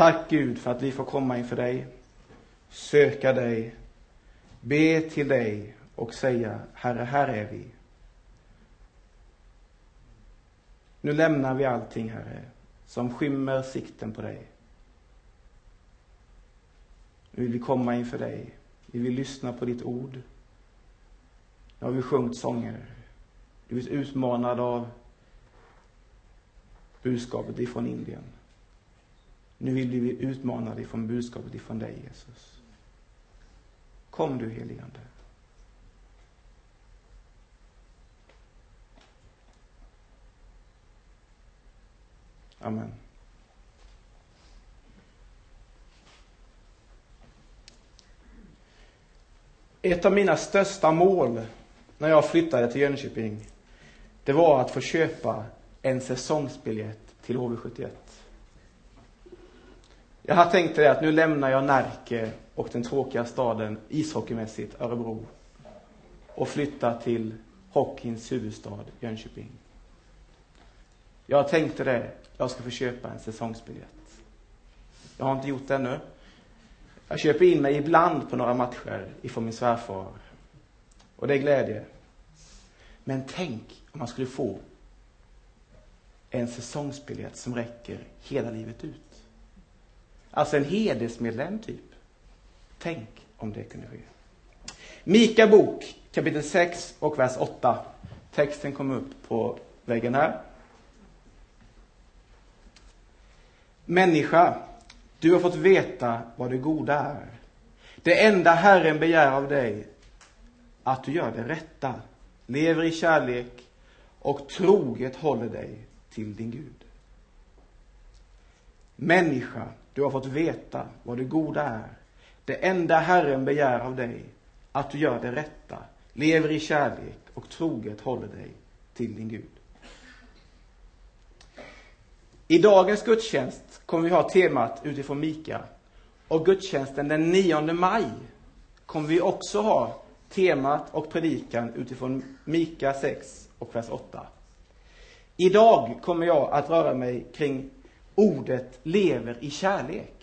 Tack Gud för att vi får komma inför dig, söka dig, be till dig och säga, Herre, här är vi. Nu lämnar vi allting, Herre, som skymmer sikten på dig. Nu vill vi komma inför dig. Vi vill lyssna på ditt ord. Nu har vi sjungit sånger. Du är utmanad av budskapet ifrån Indien. Nu vill vi bli utmanade ifrån budskapet ifrån dig, Jesus. Kom du, heligande. Amen. Ett av mina största mål när jag flyttade till Jönköping, det var att få köpa en säsongsbiljett till HV71. Jag har tänkt det att nu lämnar jag Närke och den tråkiga staden ishockeymässigt, Örebro, och flyttar till hockeyns huvudstad, Jönköping. Jag tänkte det, jag ska få köpa en säsongsbiljett. Jag har inte gjort det ännu. Jag köper in mig ibland på några matcher ifrån min svärfar. Och det är glädje. Men tänk om man skulle få en säsongsbiljett som räcker hela livet ut. Alltså en hedersmedlem, typ. Tänk om det kunde ske. Mika bok, kapitel 6 och vers 8. Texten kommer upp på väggen här. Människa, du har fått veta vad det goda är. Det enda Herren begär av dig, att du gör det rätta, lever i kärlek och troget håller dig till din Gud. Människa, du har fått veta vad det goda är. Det enda Herren begär av dig, att du gör det rätta, lever i kärlek och troget håller dig till din Gud. I dagens gudstjänst kommer vi ha temat utifrån Mika. Och gudstjänsten den 9 maj kommer vi också ha temat och predikan utifrån Mika 6 och vers 8. Idag kommer jag att röra mig kring ordet lever i kärlek.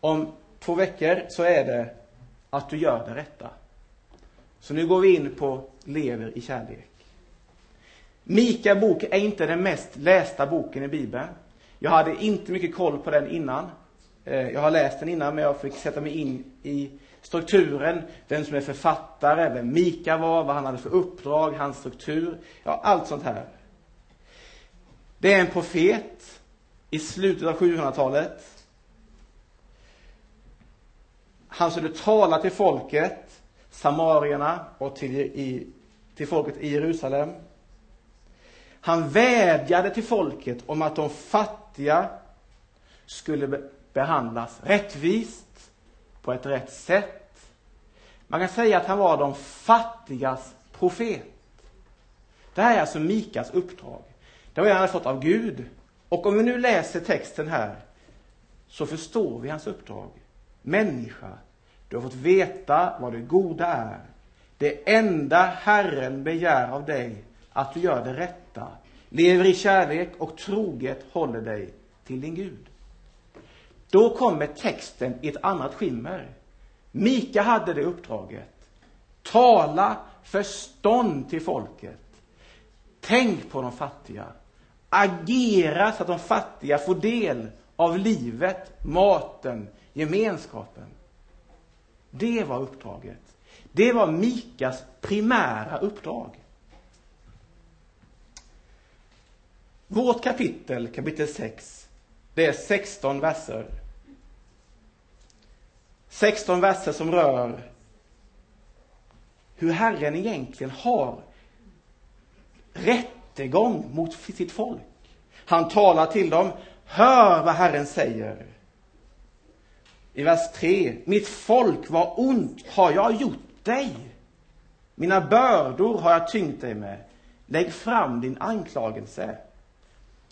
Om två veckor så är det att du gör det rätta. Så nu går vi in på lever i kärlek. Mika bok är inte den mest lästa boken i Bibeln. Jag hade inte mycket koll på den innan. Eh, jag har läst den innan, men jag fick sätta mig in i strukturen, vem som är författare, vem Mika var, vad han hade för uppdrag, hans struktur, ja, allt sånt här. Det är en profet i slutet av 700-talet. Han skulle tala till folket, samarierna och till, i, till folket i Jerusalem. Han vädjade till folket om att de fattiga skulle behandlas rättvist, på ett rätt sätt. Man kan säga att han var de fattigas profet. Det här är alltså Mikas uppdrag. Det var han hade fått av Gud. Och om vi nu läser texten här så förstår vi hans uppdrag. Människa, du har fått veta vad det goda är. Det enda Herren begär av dig att du gör det rätta, lever i kärlek och troget håller dig till din Gud. Då kommer texten i ett annat skimmer. Mika hade det uppdraget. Tala förstånd till folket. Tänk på de fattiga. Agera så att de fattiga får del av livet, maten, gemenskapen. Det var uppdraget. Det var Mikas primära uppdrag. Vårt kapitel, kapitel 6, det är 16 verser. 16 verser som rör hur Herren egentligen har rätt rättegång mot sitt folk. Han talar till dem, hör vad Herren säger. I vers 3, mitt folk, vad ont har jag gjort dig? Mina bördor har jag tyngt dig med. Lägg fram din anklagelse.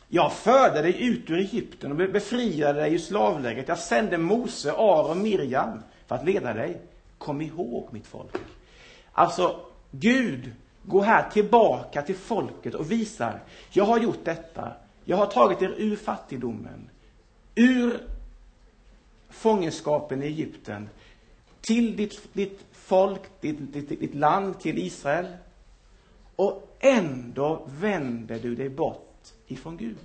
Jag förde dig ut ur Egypten och befriade dig ur slavlägret. Jag sände Mose, Aron och Miriam för att leda dig. Kom ihåg mitt folk. Alltså, Gud går här tillbaka till folket och visar, jag har gjort detta. Jag har tagit er ur fattigdomen, ur fångenskapen i Egypten till ditt, ditt folk, ditt, ditt, ditt land, till Israel. Och ändå vänder du dig bort ifrån Gud.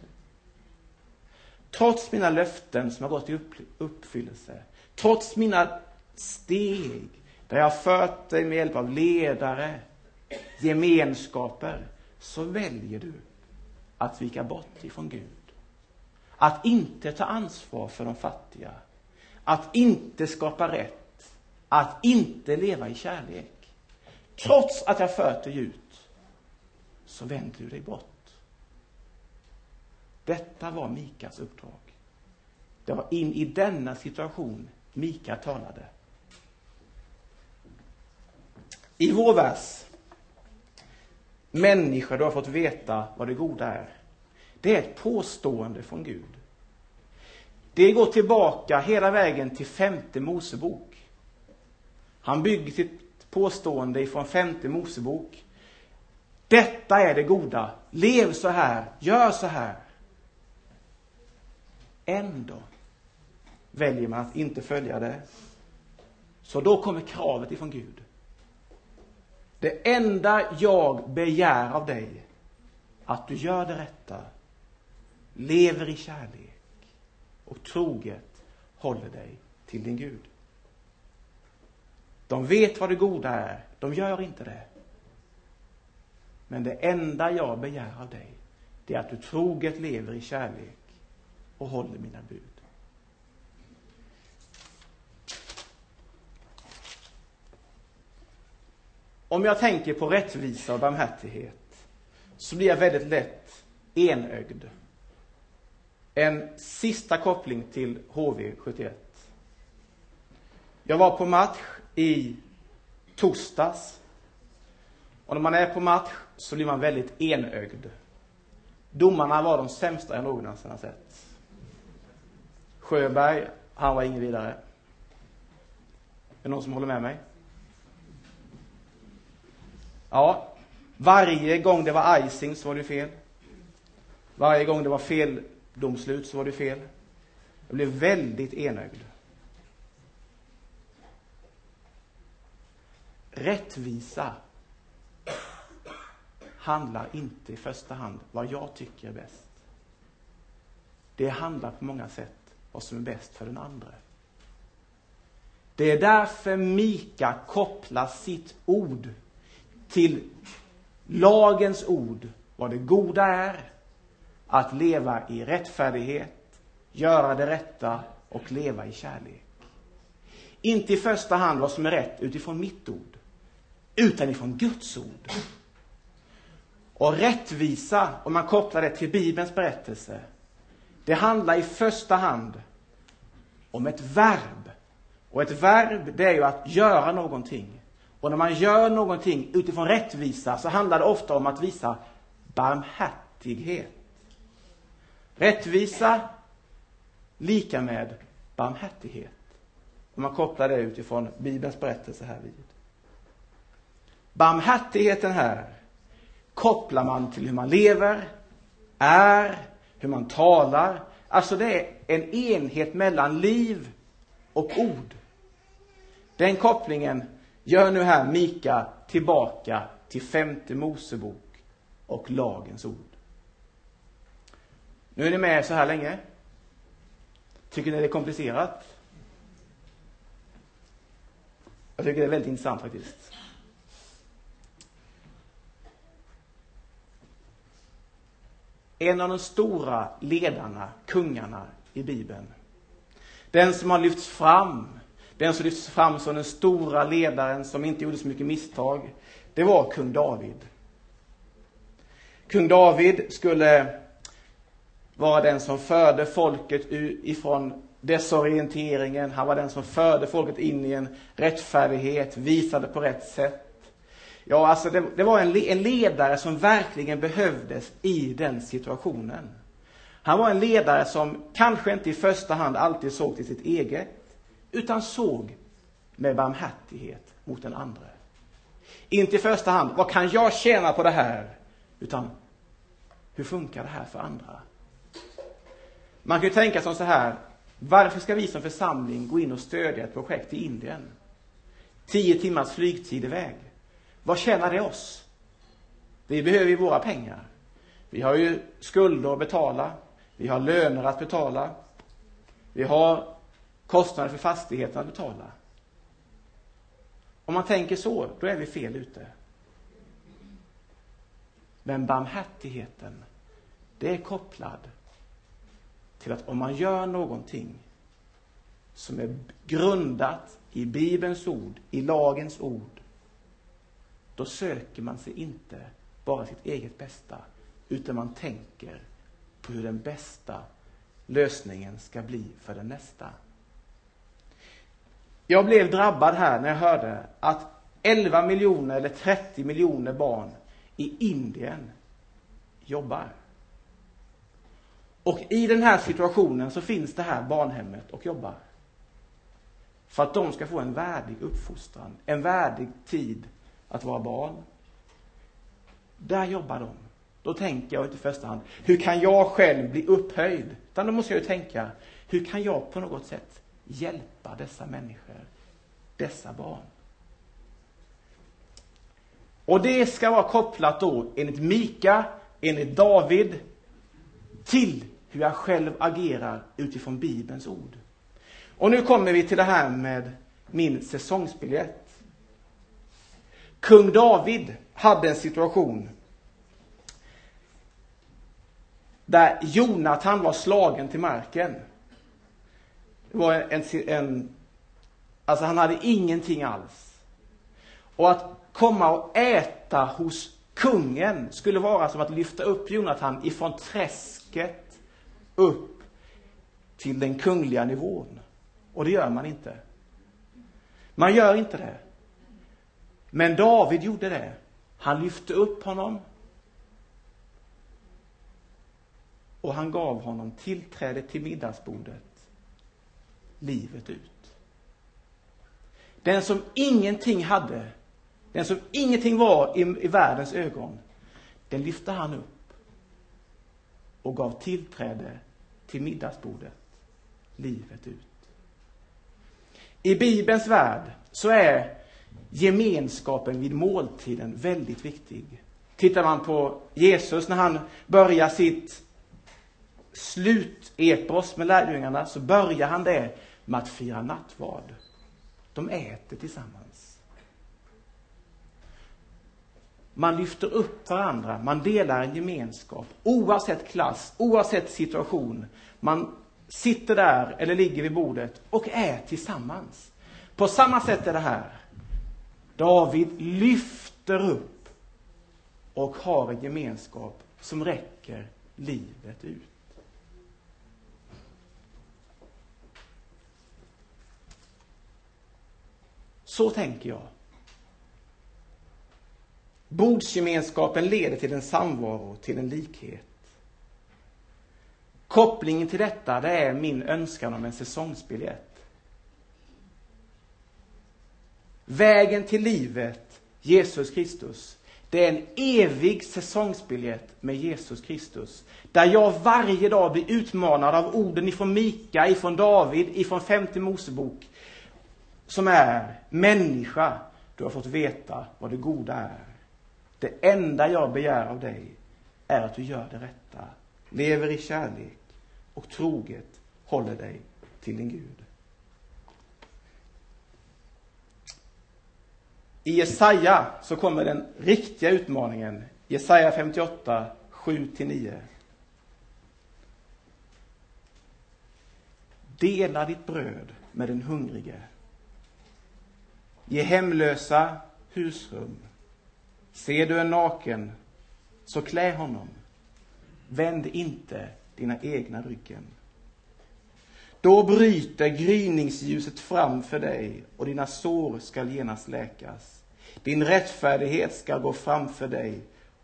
Trots mina löften som har gått i uppfyllelse, trots mina steg där jag har fört dig med hjälp av ledare, gemenskaper, så väljer du att vika bort ifrån Gud. Att inte ta ansvar för de fattiga. Att inte skapa rätt. Att inte leva i kärlek. Trots att jag fört dig ut, så vänder du dig bort. Detta var Mikas uppdrag. Det var in i denna situation Mika talade. I vår vers, människa, du har fått veta vad det goda är. Det är ett påstående från Gud. Det går tillbaka hela vägen till femte Mosebok. Han bygger sitt påstående ifrån femte Mosebok. Detta är det goda. Lev så här. Gör så här. Ändå väljer man att inte följa det. Så då kommer kravet ifrån Gud. Det enda jag begär av dig, att du gör det rätta, lever i kärlek och troget håller dig till din Gud. De vet vad det goda är, de gör inte det. Men det enda jag begär av dig, det är att du troget lever i kärlek och håller mina bud. Om jag tänker på rättvisa och barmhärtighet så blir jag väldigt lätt enögd. En sista koppling till HV71. Jag var på match i torsdags. Och när man är på match så blir man väldigt enögd. Domarna var de sämsta jag någonsin har sett. Sjöberg, han var ingen vidare. Är det någon som håller med mig? Ja, varje gång det var icing så var det fel. Varje gång det var fel domslut så var det fel. Jag blev väldigt enögd. Rättvisa handlar inte i första hand vad jag tycker är bäst. Det handlar på många sätt vad som är bäst för den andra. Det är därför Mika kopplar sitt ord till lagens ord, vad det goda är, att leva i rättfärdighet, göra det rätta och leva i kärlek. Inte i första hand vad som är rätt utifrån mitt ord, utan ifrån Guds ord. Och rättvisa, om man kopplar det till Bibelns berättelse, det handlar i första hand om ett verb. Och ett verb, det är ju att göra någonting. Och när man gör någonting utifrån rättvisa så handlar det ofta om att visa barmhärtighet. Rättvisa lika med barmhärtighet. Om man kopplar det utifrån Bibelns berättelse här vid. Barmhärtigheten här kopplar man till hur man lever, är, hur man talar. Alltså det är en enhet mellan liv och ord. Den kopplingen gör nu här Mika tillbaka till femte Mosebok och lagens ord. Nu är ni med så här länge. Tycker ni det är komplicerat? Jag tycker det är väldigt intressant faktiskt. En av de stora ledarna, kungarna i Bibeln, den som har lyfts fram den som lyfts fram som den stora ledaren som inte gjorde så mycket misstag, det var kung David. Kung David skulle vara den som förde folket ifrån desorienteringen. Han var den som förde folket in i en rättfärdighet, visade på rätt sätt. Ja, alltså det, det var en, en ledare som verkligen behövdes i den situationen. Han var en ledare som kanske inte i första hand alltid såg till sitt eget, utan såg med barmhärtighet mot den andra. Inte i första hand, vad kan jag tjäna på det här? Utan, hur funkar det här för andra? Man kan ju tänka som så här, Varför ska vi som församling gå in och stödja ett projekt i Indien? Tio timmars flygtid iväg. Vad tjänar det oss? Vi behöver ju våra pengar. Vi har ju skulder att betala. Vi har löner att betala. Vi har kostnader för fastigheten att betala. Om man tänker så, då är vi fel ute. Men barmhärtigheten, det är kopplad till att om man gör någonting som är grundat i Bibelns ord, i lagens ord, då söker man sig inte bara sitt eget bästa, utan man tänker på hur den bästa lösningen ska bli för den nästa. Jag blev drabbad här när jag hörde att 11 miljoner eller 30 miljoner barn i Indien jobbar. Och i den här situationen så finns det här barnhemmet och jobbar. För att de ska få en värdig uppfostran, en värdig tid att vara barn. Där jobbar de. Då tänker jag inte i första hand, hur kan jag själv bli upphöjd? Utan då måste jag ju tänka, hur kan jag på något sätt hjälpa dessa människor, dessa barn? Och det ska vara kopplat då, enligt Mika, enligt David, till hur jag själv agerar utifrån Bibelns ord. Och nu kommer vi till det här med min säsongsbiljett. Kung David hade en situation där Jonathan var slagen till marken. Det var en, en alltså han hade ingenting alls. Och att komma och äta hos kungen skulle vara som att lyfta upp Jonathan ifrån träsket upp till den kungliga nivån. Och det gör man inte. Man gör inte det. Men David gjorde det. Han lyfte upp honom. Och han gav honom tillträde till middagsbordet livet ut. Den som ingenting hade, den som ingenting var i, i världens ögon, den lyfte han upp och gav tillträde till middagsbordet livet ut. I Bibelns värld så är gemenskapen vid måltiden väldigt viktig. Tittar man på Jesus när han börjar sitt slutepos med lärjungarna så börjar han det med att fira nattvard. De äter tillsammans. Man lyfter upp varandra, man delar en gemenskap oavsett klass, oavsett situation. Man sitter där eller ligger vid bordet och är tillsammans. På samma sätt är det här. David lyfter upp och har en gemenskap som räcker livet ut. Så tänker jag. Bordsgemenskapen leder till en samvaro, till en likhet. Kopplingen till detta, det är min önskan om en säsongsbiljett. Vägen till livet, Jesus Kristus, det är en evig säsongsbiljett med Jesus Kristus. Där jag varje dag blir utmanad av orden ifrån Mika, ifrån David, ifrån femte Mosebok som är människa, du har fått veta vad det goda är. Det enda jag begär av dig är att du gör det rätta, lever i kärlek och troget håller dig till din Gud. I Jesaja så kommer den riktiga utmaningen. Jesaja 58, 7-9. Dela ditt bröd med den hungrige Ge hemlösa husrum. Ser du en naken, så klä honom. Vänd inte dina egna ryggen. Då bryter gryningsljuset fram för dig och dina sår skall genast läkas. Din rättfärdighet skall gå framför dig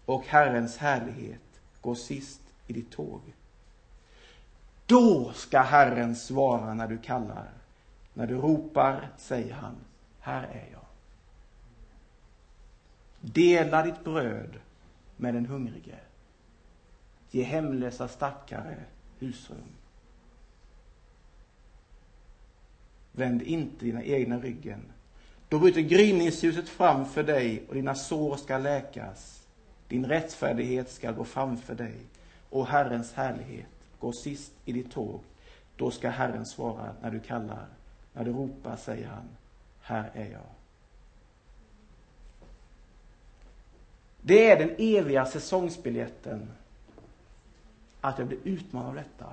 och Herrens härlighet gå sist i ditt tåg. Då ska Herren svara när du kallar. När du ropar säger han, här är jag. Dela ditt bröd med den hungrige. Ge hemlösa stackare husrum. Vänd inte dina egna ryggen. Då bryter gryningsljuset fram för dig och dina sår ska läkas. Din rättfärdighet ska gå framför dig och Herrens härlighet går sist i ditt tåg. Då ska Herren svara när du kallar. När du ropar säger han, här är jag. Det är den eviga säsongsbiljetten att jag blir utmanad av detta.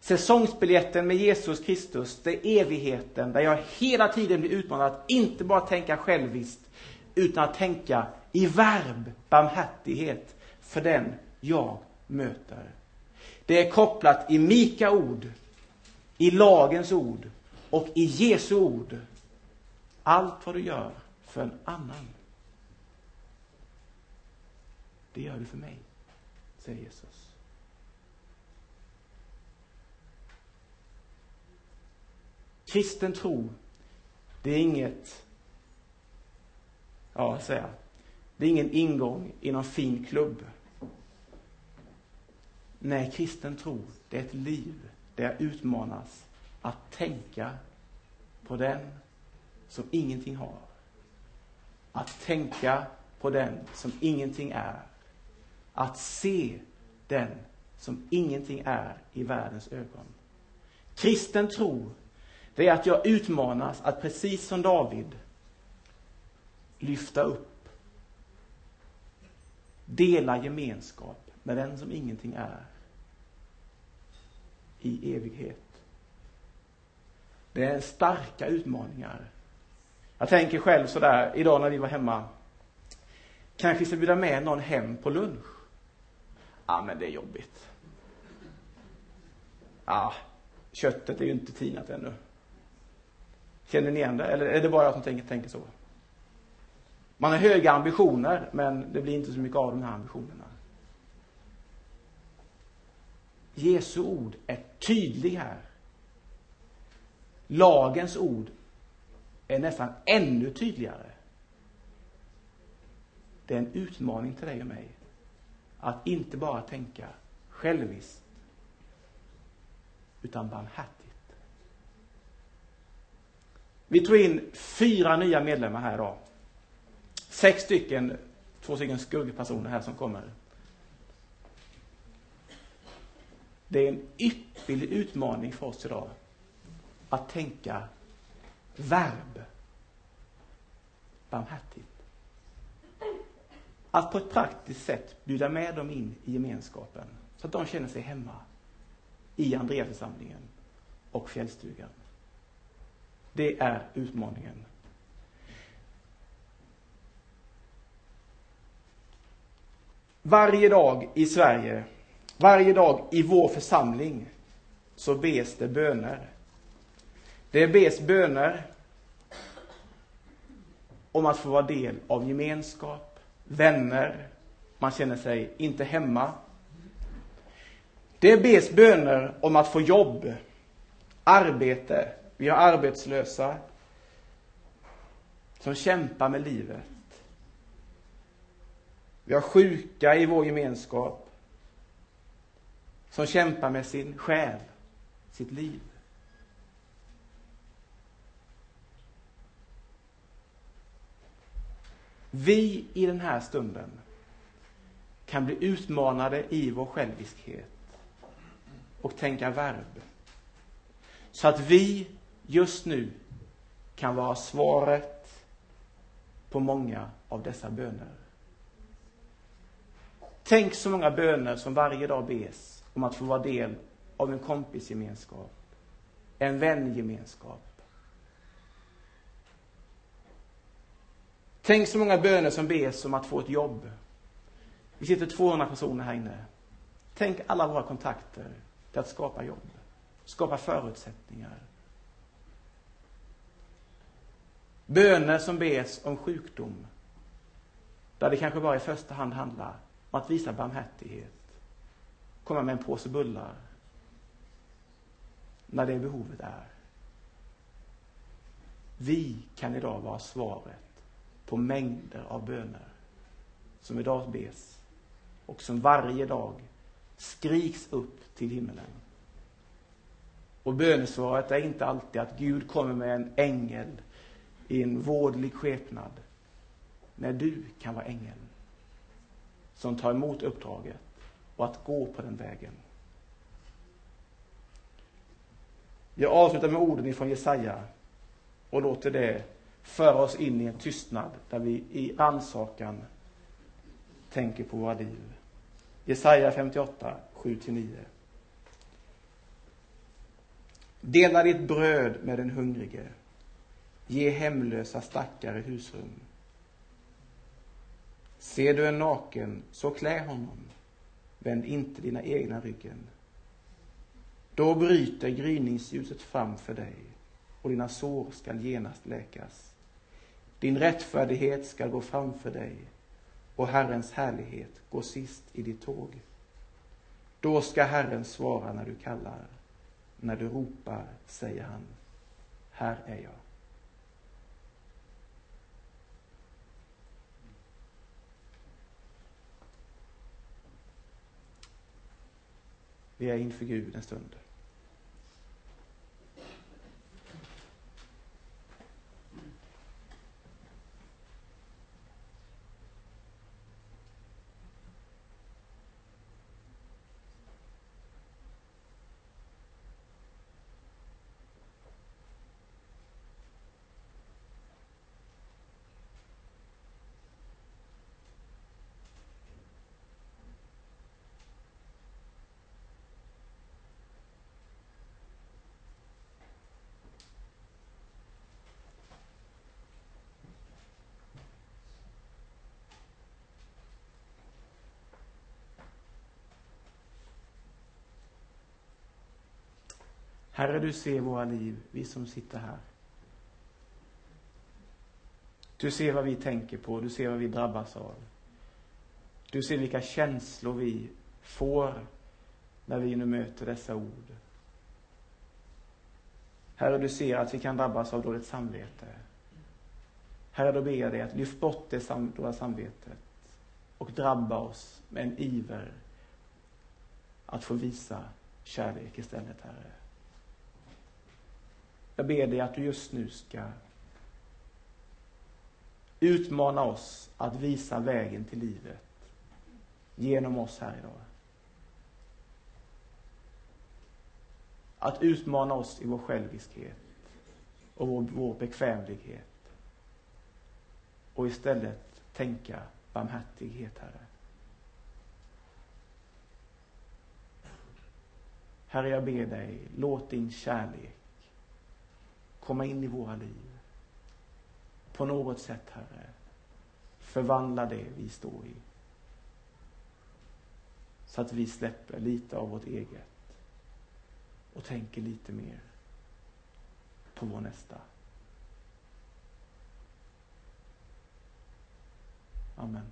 Säsongsbiljetten med Jesus Kristus, det är evigheten där jag hela tiden blir utmanad att inte bara tänka själviskt utan att tänka i verb, barmhärtighet för den jag möter. Det är kopplat i Mika ord, i lagens ord och i Jesu ord. Allt vad du gör för en annan, det gör du för mig, säger Jesus. Kristen tro, det är inget, ja, säga, det är ingen ingång i någon fin klubb. Nej, kristen tro, det är ett liv där jag utmanas att tänka på den som ingenting har. Att tänka på den som ingenting är. Att se den som ingenting är i världens ögon. Kristen tro, det är att jag utmanas att precis som David lyfta upp, dela gemenskap med den som ingenting är i evighet. Det är starka utmaningar. Jag tänker själv sådär, idag när vi var hemma. Kanske vi ska bjuda med någon hem på lunch. Ja, men det är jobbigt. Ja, köttet är ju inte tinat ännu. Känner ni igen det? Eller är det bara jag som tänker, tänker så? Man har höga ambitioner, men det blir inte så mycket av de här ambitionerna. Jesu ord är tydlig här. Lagens ord är nästan ännu tydligare. Det är en utmaning till dig och mig att inte bara tänka själviskt utan barmhärtigt. Vi tog in fyra nya medlemmar här idag. Sex stycken, två stycken skuggpersoner här som kommer. Det är en ypperlig utmaning för oss idag att tänka verb barmhärtigt. Att på ett praktiskt sätt bjuda med dem in i gemenskapen så att de känner sig hemma i Andreaförsamlingen och fjällstugan. Det är utmaningen. Varje dag i Sverige varje dag i vår församling så bes det böner. Det bes böner om att få vara del av gemenskap, vänner, man känner sig inte hemma. Det bes böner om att få jobb, arbete. Vi har arbetslösa som kämpar med livet. Vi har sjuka i vår gemenskap som kämpar med sin själ, sitt liv. Vi i den här stunden kan bli utmanade i vår själviskhet och tänka verb. Så att vi just nu kan vara svaret på många av dessa böner. Tänk så många böner som varje dag bes om att få vara del av en kompisgemenskap, en vängemenskap. Tänk så många böner som bes om att få ett jobb. Vi sitter 200 personer här inne. Tänk alla våra kontakter till att skapa jobb, skapa förutsättningar. Böner som bes om sjukdom, där det kanske bara i första hand handlar om att visa barmhärtighet komma med en påse bullar när det behovet är. Vi kan idag vara svaret på mängder av böner som idag bes och som varje dag skriks upp till himmelen. Och bönesvaret är inte alltid att Gud kommer med en ängel i en vårdlig skepnad. När du kan vara ängeln som tar emot uppdraget och att gå på den vägen. Jag avslutar med orden ifrån Jesaja och låter det föra oss in i en tystnad där vi i rannsakan tänker på våra liv. Jesaja 58, 7-9. Dela ditt bröd med den hungrige. Ge hemlösa stackare husrum. Ser du en naken, så klä honom. Vänd inte dina egna ryggen. Då bryter gryningsljuset fram för dig och dina sår skall genast läkas. Din rättfärdighet skall gå framför dig och Herrens härlighet gå sist i ditt tåg. Då ska Herren svara när du kallar. När du ropar säger han, här är jag. Vi är inför Gud en stund. Herre, du ser våra liv, vi som sitter här. Du ser vad vi tänker på, du ser vad vi drabbas av. Du ser vilka känslor vi får när vi nu möter dessa ord. Herre, du ser att vi kan drabbas av dåligt samvete. Herre, då ber jag dig att lyft bort det dåliga samvetet och drabba oss med en iver att få visa kärlek istället, Herre. Jag ber dig att du just nu ska utmana oss att visa vägen till livet genom oss här idag. Att utmana oss i vår själviskhet och vår, vår bekvämlighet och istället tänka barmhärtighet, Herre. Herre, jag ber dig, låt din kärlek komma in i våra liv. På något sätt, Herre, förvandla det vi står i. Så att vi släpper lite av vårt eget och tänker lite mer på vår nästa. Amen.